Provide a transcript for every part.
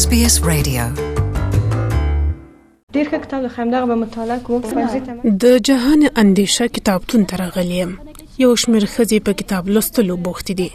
SBS Radio ډیر ښه کتاب خو همدغه به مطالعه کوم د جهان اندیشه کتابتون ته راغلیم یو شمېر خزي په کتاب لوستلو بوخت دي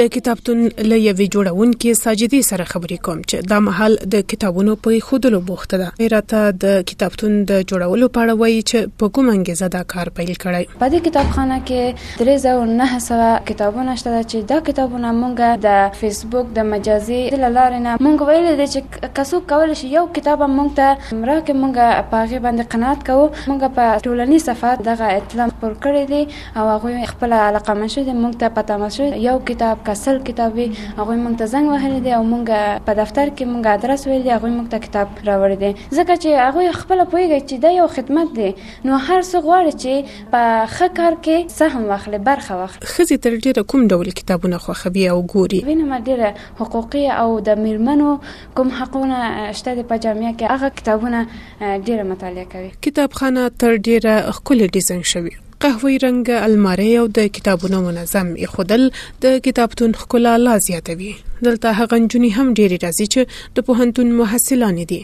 د کتابتون له یوې جوړونکو ساجدي سره خبرې کوم چې دا مهال د کتابونو په خودلو بوخت ده راته د کتابتون د جوړولو په اړه وایي چې په کوم انګیزه دا کار پیل کړی په دې کتابخانه کې درې زره او نهه سوه کتابونه شته ده چې دا کتابونه مونږ د فیسبوک د مجازي له لارې نه مونږ ویلي دي چې که څوک کولی شي یو کتاب هم مونږ ته راکړي مونږ په هغې باندې قناعت کوو مونږ په ټولني صفحات دغه اطلاع خپور کړی دي او هغوی خپله علاقمند شوي دي مونږ ته په تماس شوي دي یو کتاب که سل کتاب وي هغوی مونږ ته زنګ وهلی دی او مونږ په دفتر کې مونږ ادرس ویلي دي هغوی مونږ ته کتاب راوړی دی ځکه چې هغوی خپله پوهیږی چې دا یو خدمت دی نو هر څوک غواړي چې په ښه کار کې سهم واخلې، برخه واخلې. ښځې تر ډېره کوم ډول کتابونه خوښوي او ګوري؟ وینم ډېر حقوقي او د مېرمنو کوم حقونه شته دي په جامعه کې، هغه کتابونه ډېره مطالعه کوي. کتابخانه تر ډېره ښکلې ډیزاین شوې، قهوهيي رنګ المارۍ او د کتابونو منظم ایښودل د کتابتون ښکلا لا زیاتوي. دلته هغه نجونې هم ډېرې راځي چې د پوهنتون محصلانې دي.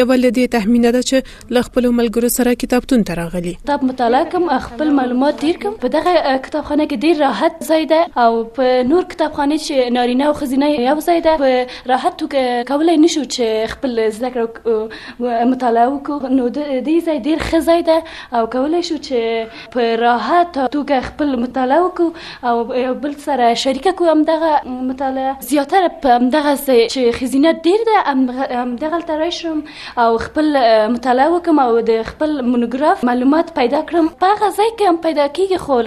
یوه له دې تهمینه ده چې له خپل ملګرو سره کتابتون ته راغلي کتاب مطالعه کوم خپل معلومات ډیر کوم په دغه کتابخانه کې ډیر راحت ځای ده او په نور کتابخانه چې نارینه او خزینه یو ځای ده په راحت توګه کولای نشو چې خپل زده کړه مطالعه وکړو نو د دې ځای ډیر ښه ځای ده او کولای شو چې په راحت توګه خپل مطالعه وکړو او یو بل سره شریکه کو هم دغه مطالعه زیاتره په دغه ځای چې خزینه ډیر ده هم دغه ترای شم او خپل مطالعه وکم او د خپل مونوګراف معلومات پیدا کړم په هغه ځای کې هم پیدا کیږي خو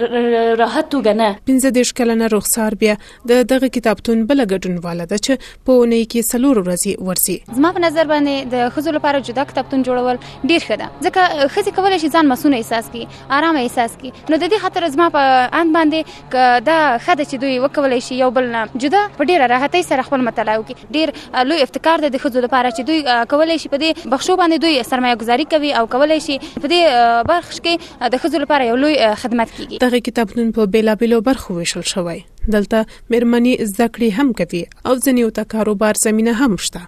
راحت توګه نه 15 کلنه رخسار بیا د دغه کتابتون بل ګډونواله ده چې په اونۍ کې څلور ورځې ورسي زما په نظر باندې د خزو لپاره جدا کتابتون جوړول ډیر ښه ده ځکه خزي کولای شي ځان مسونه احساس کړي آرام احساس کړي نو د دې خاطر زما په اند باندې که دا ښه ده چې دوی وکولای شي یو بل نه جدا په ډېره راحتۍ سره خپل مطالعه وکړي. ډېر لوی افتکار دی د ښځو لپاره چې دوی کولای شي په دې بخشو باندې دوی سرمایه ګذاري کوي او کولای شي په دې بخش کې د ښځو لپاره یو لوی خدمت کېږي. دغه کتابتون په بېلابېلو برخو وېشل شوی. دلته مېرمنې زده کړې هم کوي او ځینیو ته کاروبار زمینه هم شته.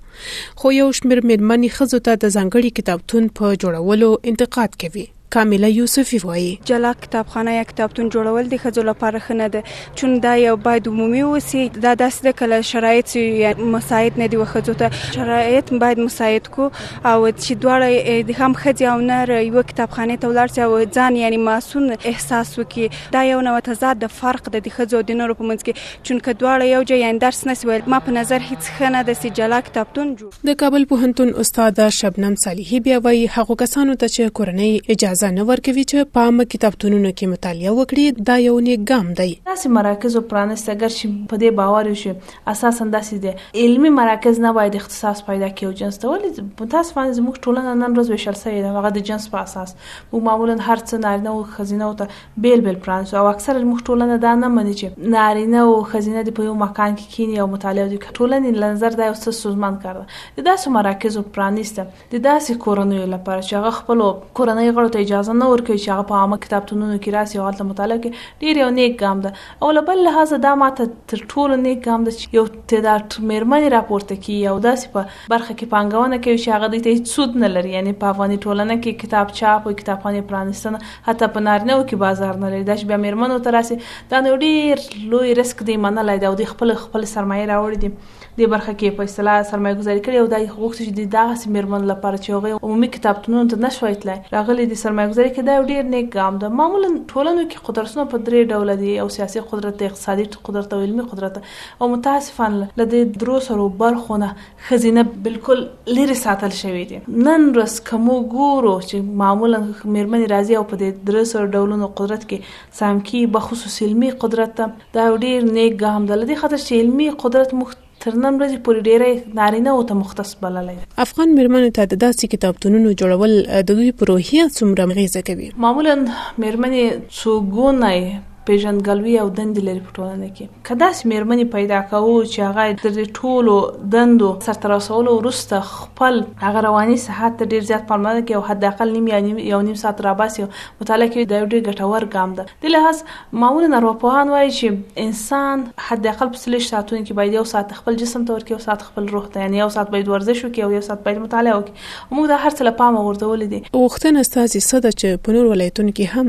خو یو شمېر مېرمنې ښځو ته د ځانګړي کتابتون په جوړولو انتقاد کوي. کامله یوسفي وايي. جلا کتابخانه یا کتابتون جوړول د ښځو لپاره ښه نه ده چون دا یو باید عمومي اوسي دا داسې ده کله شرایط چې مساعد نه دي و ښځو ته شرایط باید مساعد کو او چې دواړه هم ښځې او نر یو کتابخانه ته ولاړ سي او ځان یعنی معصوم احساس وکړي دا یو نوع تضاد د فرق د ښځو او د نرو په منځ کې چون که دواړه یو ځای یعنی درس نه سي ویل ما په نظر هیڅ ښه نه ده چې جلا کتابتون جوړ د کابل پوهنتون استاده شبنم صالحي بیا وایي هغو کسانو ته چې کورنۍ اجازه نه ورکوي چې په عامه کتابتونونو کې مطالعه وکړي دا یو نیک ګام دی داسې مراکزو پرانست اگر چې په دې باور یو چې اساسا داسې دي علمي مراکز نه باید اختصاص پیدا کړي او جنس ته ولې متاسفانه زموږ ټولنه نن ورځ ویشل شوې ده هغه د جنس په اساس موږ معمولا هر څه نارینه او ښځینه ته بیل بیل پلان سو او اکثرا زموږ ټولنه دا نه مني چې نارینه او خزینه دی په یو مکان کې کینی او مطالعه دی ټولنې لنظر دا یو څه سوزمن کار ده د داسې مراکزو پرانیسته د داسې کورنیو لپاره چې هغه خپل کورنۍ غړو ته اجازه نه ورکوي چې هغه په عامه کتابتونونو کې راسي او هلته مطالعه کوي ډیر یو نیک ګام ده او له بل لحاظه دا ماته تر ټولو نیک ګام ده چې یو تعداد میرمنې راپورته کی او داسې په برخه کې پانګونه کوي چې هغه دوی ته هیڅ سود نه لري یعنی په افغاني ټولنه کې کتاب چاپ او کتابخانه پرانیستنه حتی په نارینه وو کې بازار نه لري دا چې بیا میرمنو ته راسي دا نو ډیر لوی ریسک دی منلای دا او د خپل خپل سرمایه راوړي دي د برخه کې په اصطلاح سرمایه گذاري کړي او دا غوښتي چې د دغه سیمرمن لپاره چې هغه عمومي کتابتونونو ته نشوي تلای راغلي د سرمایه گذاري کې دا ډیر نیک ګام ده معمولا ټولنو کې قدرتونه په درې ډول دي او سیاسي قدرت اقتصادي قدرت او علمي قدرت او متاسفانه لدې درو سره برخونه ښځینه بالکل لرې ساتل شوې دي نن ورځ که موږ ګورو چې معمولا میرمنې راځي او په دې درې سره ډولونو قدرت کې سم کی بخصوص علمي قدرت ته دا ډیر نیک ګام ده لدې خاطر چې علمي قدرت موږ تر نن ورځې پورې ډېری نارینه او ته مختص بللی دی افغان میرمنو ته د داسې کتابتونونو جوړول د دوی پر روحیه څومره اغیزه کوي معمولا میرمنې څو ګونی پېژندګلوي او دندې لري په ټولنه کې که داسې مېرمنې پیدا کوو چې هغه تر دې ټولو دندو سرته رسولو وروسته خپل هغه رواني صحت ته ډېر زیات پاملرنه کوي او حداقل نیم یا نیم یو نیم ساعت راباسي او مطالعه کوي دا یو ډېر ګټور ګام ده دې لحاظ معمولا ارواپوهان وایي چې انسان حداقل په څلوېښت ساعتونو کې باید یو ساعت خپل جسم ته ورکړي یو ساعت خپل روح ته یعنې یو ساعت باید ورزش وکړي او یو ساعت باید مطالعه وکړي موږ دا هر څه له پامه غورځولي دي. غوښتنه ستاسې څه ده چې په نورو ولایتونو کې هم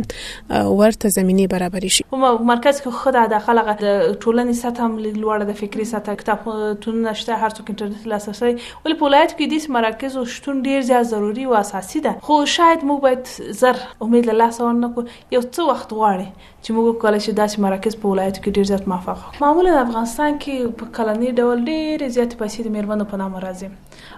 ورته زمینې برابرې شي؟ په مرکز کې خو حداقل هغه د ټولنې سطح هم لږ لوړه ده، فکري سطح، کتابتونونه شته، هر څوک انټرنیټ ته لاسرسی لري، ولې په ولایاتو کې د داسې مراکزو شتون ډېر زیات ضروري او اساسي ده، خو شاید موږ باید زر امید له لاسه ورنه کړو، یو څه وخت غواړي چې موږ وکولای شو داسې مراکز په ولایاتو کې ډېر زیات موفق کړو. معمولا افغانستان کې په کلني ډول ډېرې زیاتې پیسې د مېرمنو په نامه راځي.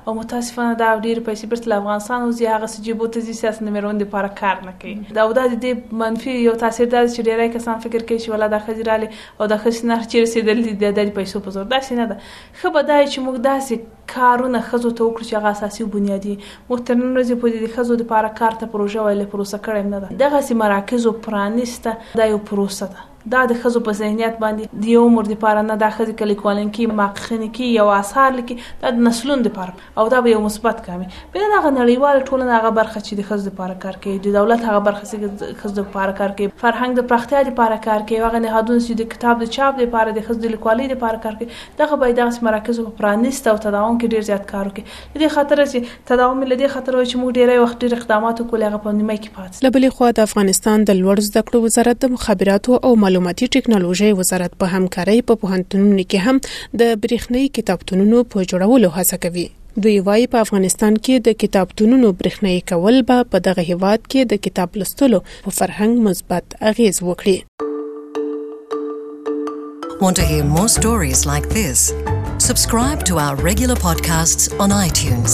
او متاسفانه دا ډېر پیسې بیرته له افغانستان وځي هغه څه جیبو ته ځي سیاست میرمن د پاره کار نه کوي دا او دا د دې منفي یو تاثیر دا چې ډیری کسان فکر کوي چې ولا دا خځې رالی او دا خځې نه چې رسیدل دي د دې پیسو په زور داسې نه ده خه بدای چې موږ داسې کارونه خزو ته وکړو چې هغه اساسي بنیادی مخترن ورځې په دې خزو د پاره کار ته پروژه ویل پروسه کړم نه ده دغه سي مراکزو پرانیسته دا یو پروسه ده دا د ښځو په ذهنیت باندې د یو عمر لپاره نه دا ښځې کله کولن کی ماقخنی کی یو اثار لیکي دا د نسلونو لپاره او دا به یو مثبت کامي بل هغه نړیواله ټولنه هغه برخه چې د ښځو لپاره کار کوي د دولت هغه برخه چې د ښځو لپاره کار کوي فرهنګ د پراختیا لپاره کار کوي هغه نهادونه چې د کتاب د چاپ لپاره د ښځو د لیکوالۍ لپاره کار کوي دغه باید داسې مراکزو په پرانیست او تداوم کې ډیر زیات کار وکړي په دې خاطر چې تداوم یې له دې خاطر وایو چې موږ ډېری وخت ډېر اقدامات وکړو له هغه په نیمه کې پاتې له بلې خوا د افغانستان د لوړ زده کړو وزارت د مخابراتو او معلوماتي ټکنالوژۍ وزارت په همکارۍ په پوهنتونونو کې هم د برېښنايي کتابتونونو په جوړولو هڅه کوي دوی وايي په افغانستان کې د کتابتونونو برښنايي کول به په دغه هیواد کې د کتاب لوستلو په فرهنګ مثبت اغیز وکړي Want to hear more stories like this? subscribe to our regular podcasts on iTunes.